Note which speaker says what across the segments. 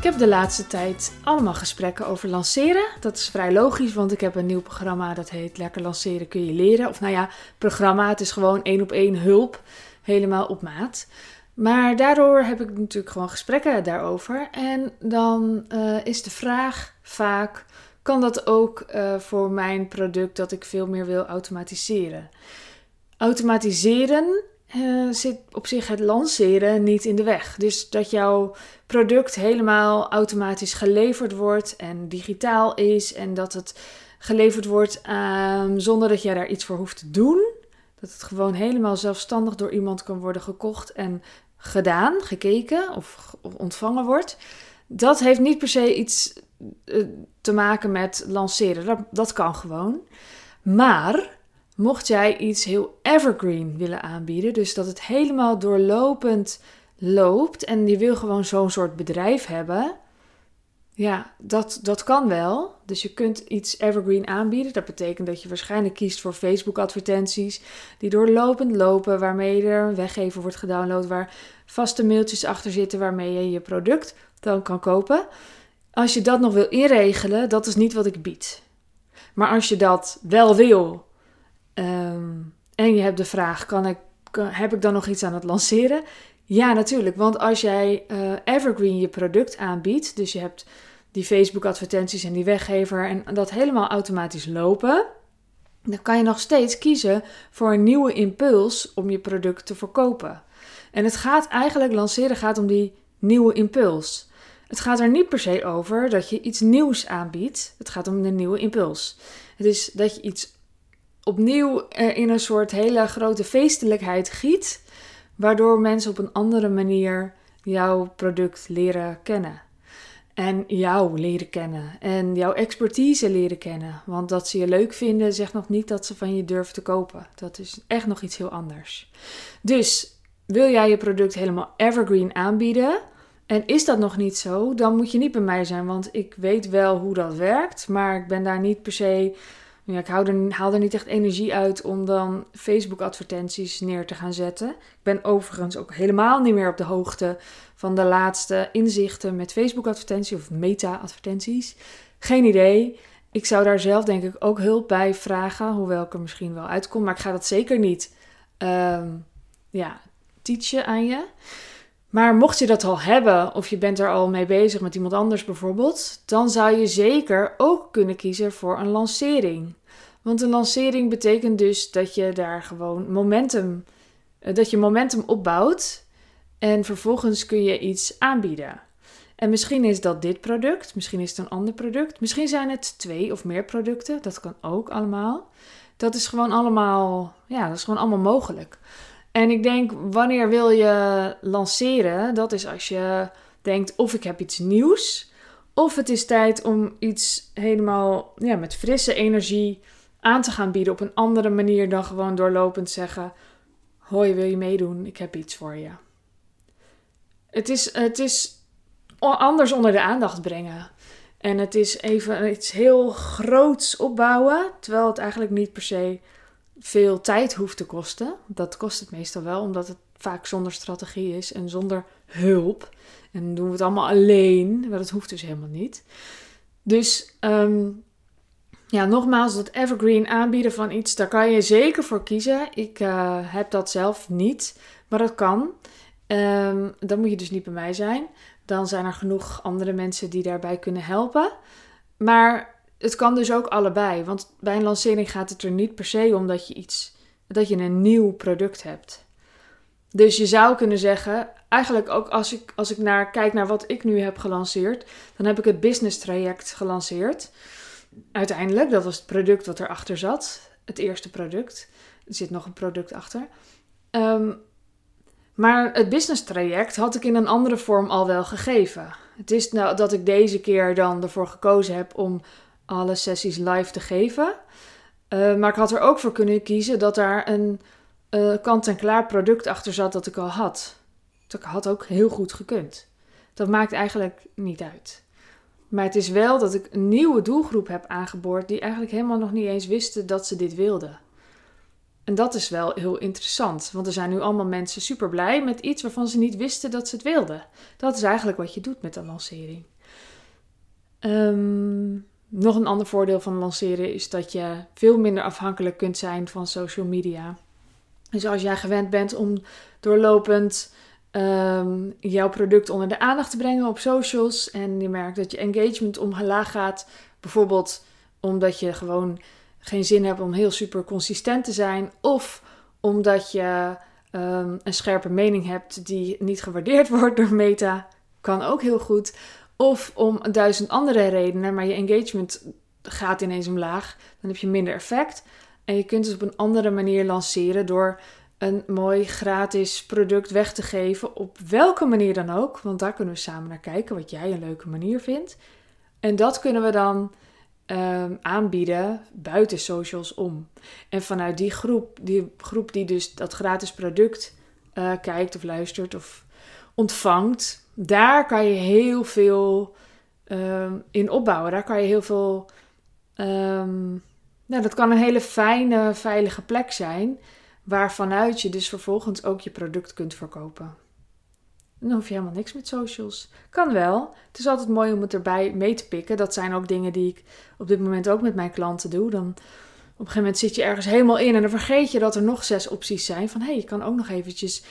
Speaker 1: Ik heb de laatste tijd allemaal gesprekken over lanceren. Dat is vrij logisch, want ik heb een nieuw programma dat heet Lekker lanceren kun je leren. Of nou ja, programma, het is gewoon één op één hulp, helemaal op maat. Maar daardoor heb ik natuurlijk gewoon gesprekken daarover. En dan uh, is de vraag vaak: kan dat ook uh, voor mijn product dat ik veel meer wil automatiseren? Automatiseren uh, zit op zich het lanceren niet in de weg. Dus dat jouw product helemaal automatisch geleverd wordt en digitaal is en dat het geleverd wordt uh, zonder dat jij daar iets voor hoeft te doen. Dat het gewoon helemaal zelfstandig door iemand kan worden gekocht en gedaan, gekeken of ontvangen wordt. Dat heeft niet per se iets uh, te maken met lanceren. Dat, dat kan gewoon. Maar mocht jij iets heel evergreen willen aanbieden, dus dat het helemaal doorlopend loopt en je wil gewoon zo'n soort bedrijf hebben, ja, dat, dat kan wel. Dus je kunt iets evergreen aanbieden. Dat betekent dat je waarschijnlijk kiest voor Facebook-advertenties die doorlopend lopen, waarmee er een weggever wordt gedownload, waar vaste mailtjes achter zitten waarmee je je product dan kan kopen. Als je dat nog wil inregelen, dat is niet wat ik bied. Maar als je dat wel wil um, en je hebt de vraag: kan ik, heb ik dan nog iets aan het lanceren? Ja, natuurlijk. Want als jij uh, evergreen je product aanbiedt, dus je hebt die Facebook-advertenties en die weggever en dat helemaal automatisch lopen, dan kan je nog steeds kiezen voor een nieuwe impuls om je product te verkopen. En het gaat eigenlijk, lanceren gaat om die nieuwe impuls. Het gaat er niet per se over dat je iets nieuws aanbiedt. Het gaat om een nieuwe impuls. Het is dat je iets opnieuw in een soort hele grote feestelijkheid giet, waardoor mensen op een andere manier jouw product leren kennen. En jou leren kennen en jouw expertise leren kennen. Want dat ze je leuk vinden, zegt nog niet dat ze van je durven te kopen. Dat is echt nog iets heel anders. Dus wil jij je product helemaal evergreen aanbieden? En is dat nog niet zo, dan moet je niet bij mij zijn, want ik weet wel hoe dat werkt, maar ik ben daar niet per se ja, ik er, haal er niet echt energie uit om dan Facebook-advertenties neer te gaan zetten. Ik ben overigens ook helemaal niet meer op de hoogte van de laatste inzichten met Facebook-advertenties of meta-advertenties. Geen idee. Ik zou daar zelf denk ik ook hulp bij vragen, hoewel ik er misschien wel uitkom. Maar ik ga dat zeker niet um, ja, teachen aan je. Maar mocht je dat al hebben, of je bent er al mee bezig met iemand anders bijvoorbeeld, dan zou je zeker ook kunnen kiezen voor een lancering. Want een lancering betekent dus dat je daar gewoon momentum, eh, dat je momentum opbouwt en vervolgens kun je iets aanbieden. En misschien is dat dit product, misschien is het een ander product, misschien zijn het twee of meer producten, dat kan ook allemaal. Dat is gewoon allemaal, ja, dat is gewoon allemaal mogelijk. En ik denk, wanneer wil je lanceren? Dat is als je denkt, of ik heb iets nieuws, of het is tijd om iets helemaal ja, met frisse energie aan te gaan bieden op een andere manier dan gewoon doorlopend zeggen: Hoi, wil je meedoen? Ik heb iets voor je. Het is, het is anders onder de aandacht brengen. En het is even iets heel groots opbouwen, terwijl het eigenlijk niet per se veel tijd hoeft te kosten. Dat kost het meestal wel, omdat het vaak zonder strategie is en zonder hulp. En doen we het allemaal alleen, maar dat hoeft dus helemaal niet. Dus um, ja, nogmaals, dat evergreen aanbieden van iets, daar kan je zeker voor kiezen. Ik uh, heb dat zelf niet, maar dat kan. Um, dan moet je dus niet bij mij zijn. Dan zijn er genoeg andere mensen die daarbij kunnen helpen. Maar het kan dus ook allebei. Want bij een lancering gaat het er niet per se om dat je iets, dat je een nieuw product hebt. Dus je zou kunnen zeggen, eigenlijk ook als ik, als ik naar, kijk naar wat ik nu heb gelanceerd, dan heb ik het business traject gelanceerd. Uiteindelijk, dat was het product wat erachter zat. Het eerste product. Er zit nog een product achter. Um, maar het business traject had ik in een andere vorm al wel gegeven. Het is nou dat ik deze keer dan ervoor gekozen heb om alle sessies live te geven. Uh, maar ik had er ook voor kunnen kiezen dat daar een uh, kant-en-klaar product achter zat dat ik al had. Dat had ook heel goed gekund. Dat maakt eigenlijk niet uit. Maar het is wel dat ik een nieuwe doelgroep heb aangeboord die eigenlijk helemaal nog niet eens wisten dat ze dit wilden. En dat is wel heel interessant, want er zijn nu allemaal mensen super blij met iets waarvan ze niet wisten dat ze het wilden. Dat is eigenlijk wat je doet met een lancering. Ehm, nog een ander voordeel van lanceren is dat je veel minder afhankelijk kunt zijn van social media. Dus als jij gewend bent om doorlopend um, jouw product onder de aandacht te brengen op socials en je merkt dat je engagement omlaag gaat, bijvoorbeeld omdat je gewoon geen zin hebt om heel super consistent te zijn, of omdat je um, een scherpe mening hebt die niet gewaardeerd wordt door Meta, kan ook heel goed. Of om duizend andere redenen, maar je engagement gaat ineens omlaag, dan heb je minder effect. En je kunt het op een andere manier lanceren door een mooi gratis product weg te geven. Op welke manier dan ook. Want daar kunnen we samen naar kijken wat jij een leuke manier vindt. En dat kunnen we dan um, aanbieden buiten socials om. En vanuit die groep, die groep die dus dat gratis product uh, kijkt of luistert of ontvangt, daar kan je heel veel um, in opbouwen. Daar kan je heel veel. Um, nou, dat kan een hele fijne, veilige plek zijn waarvanuit je dus vervolgens ook je product kunt verkopen. Dan hoef je helemaal niks met socials. Kan wel. Het is altijd mooi om het erbij mee te pikken. Dat zijn ook dingen die ik op dit moment ook met mijn klanten doe. Dan op een gegeven moment zit je ergens helemaal in en dan vergeet je dat er nog zes opties zijn. Van hé, hey, je kan ook nog eventjes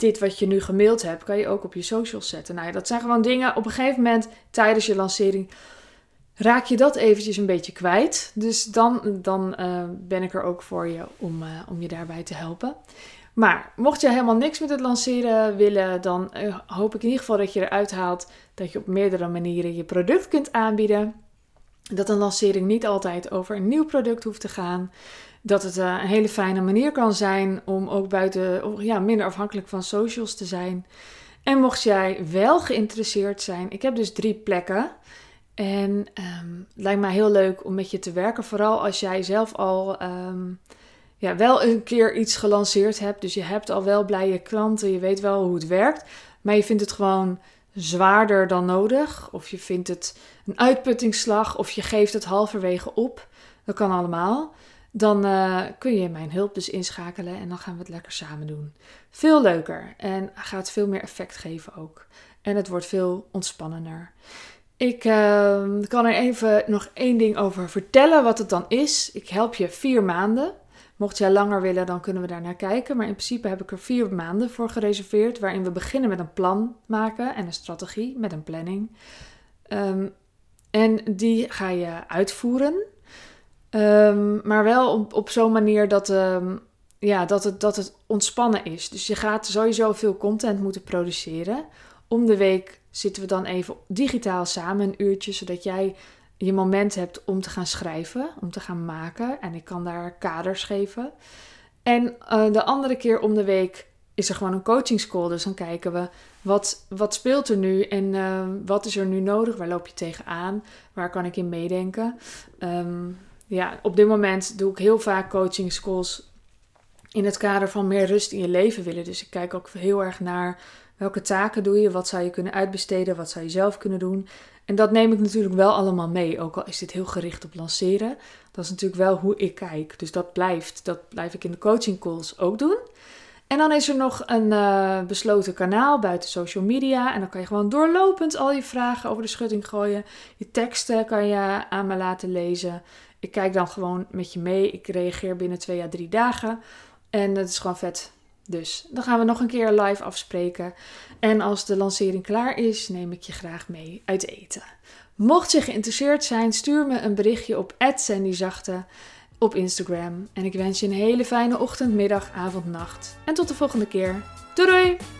Speaker 1: dit wat je nu gemaild hebt, kan je ook op je socials zetten. Nou ja, dat zijn gewoon dingen op een gegeven moment tijdens je lancering raak je dat eventjes een beetje kwijt. Dus dan, dan uh, ben ik er ook voor je om, uh, om je daarbij te helpen. Maar mocht je helemaal niks met het lanceren willen, dan uh, hoop ik in ieder geval dat je eruit haalt dat je op meerdere manieren je product kunt aanbieden. Dat een lancering niet altijd over een nieuw product hoeft te gaan. Dat het een hele fijne manier kan zijn om ook buiten, ja, minder afhankelijk van socials te zijn. En mocht jij wel geïnteresseerd zijn, ik heb dus drie plekken. En het lijkt mij heel leuk om met je te werken. Vooral als jij zelf al um, ja, wel een keer iets gelanceerd hebt. Dus je hebt al wel blije klanten. Je weet wel hoe het werkt. Maar je vindt het gewoon zwaarder dan nodig. Of je vindt het een uitputtingsslag. Of je geeft het halverwege op. Dat kan allemaal. Dan uh, kun je mijn hulp dus inschakelen. En dan gaan we het lekker samen doen. Veel leuker. En gaat veel meer effect geven ook. En het wordt veel ontspannender. Ik uh, kan er even nog één ding over vertellen wat het dan is. Ik help je vier maanden. Mocht jij langer willen, dan kunnen we daar naar kijken. Maar in principe heb ik er vier maanden voor gereserveerd. Waarin we beginnen met een plan maken en een strategie met een planning. Um, en die ga je uitvoeren. Um, maar wel op, op zo'n manier dat, um, ja, dat, het, dat het ontspannen is. Dus je gaat sowieso veel content moeten produceren. Om de week zitten we dan even digitaal samen een uurtje, zodat jij je moment hebt om te gaan schrijven, om te gaan maken. En ik kan daar kaders geven. En uh, de andere keer om de week is er gewoon een coachingscall. Dus dan kijken we wat, wat speelt er nu en uh, wat is er nu nodig? Waar loop je tegenaan? Waar kan ik in meedenken? Um, ja, op dit moment doe ik heel vaak coachingscalls in het kader van meer rust in je leven willen. Dus ik kijk ook heel erg naar Welke taken doe je? Wat zou je kunnen uitbesteden? Wat zou je zelf kunnen doen? En dat neem ik natuurlijk wel allemaal mee. Ook al is dit heel gericht op lanceren. Dat is natuurlijk wel hoe ik kijk. Dus dat blijft. Dat blijf ik in de coaching calls ook doen. En dan is er nog een uh, besloten kanaal buiten social media. En dan kan je gewoon doorlopend al je vragen over de schutting gooien. Je teksten kan je aan me laten lezen. Ik kijk dan gewoon met je mee. Ik reageer binnen twee à drie dagen. En dat is gewoon vet. Dus dan gaan we nog een keer live afspreken. En als de lancering klaar is, neem ik je graag mee uit eten. Mocht je geïnteresseerd zijn, stuur me een berichtje op @sandyzachte op Instagram. En ik wens je een hele fijne ochtend, middag, avond, nacht. En tot de volgende keer. Doei doei!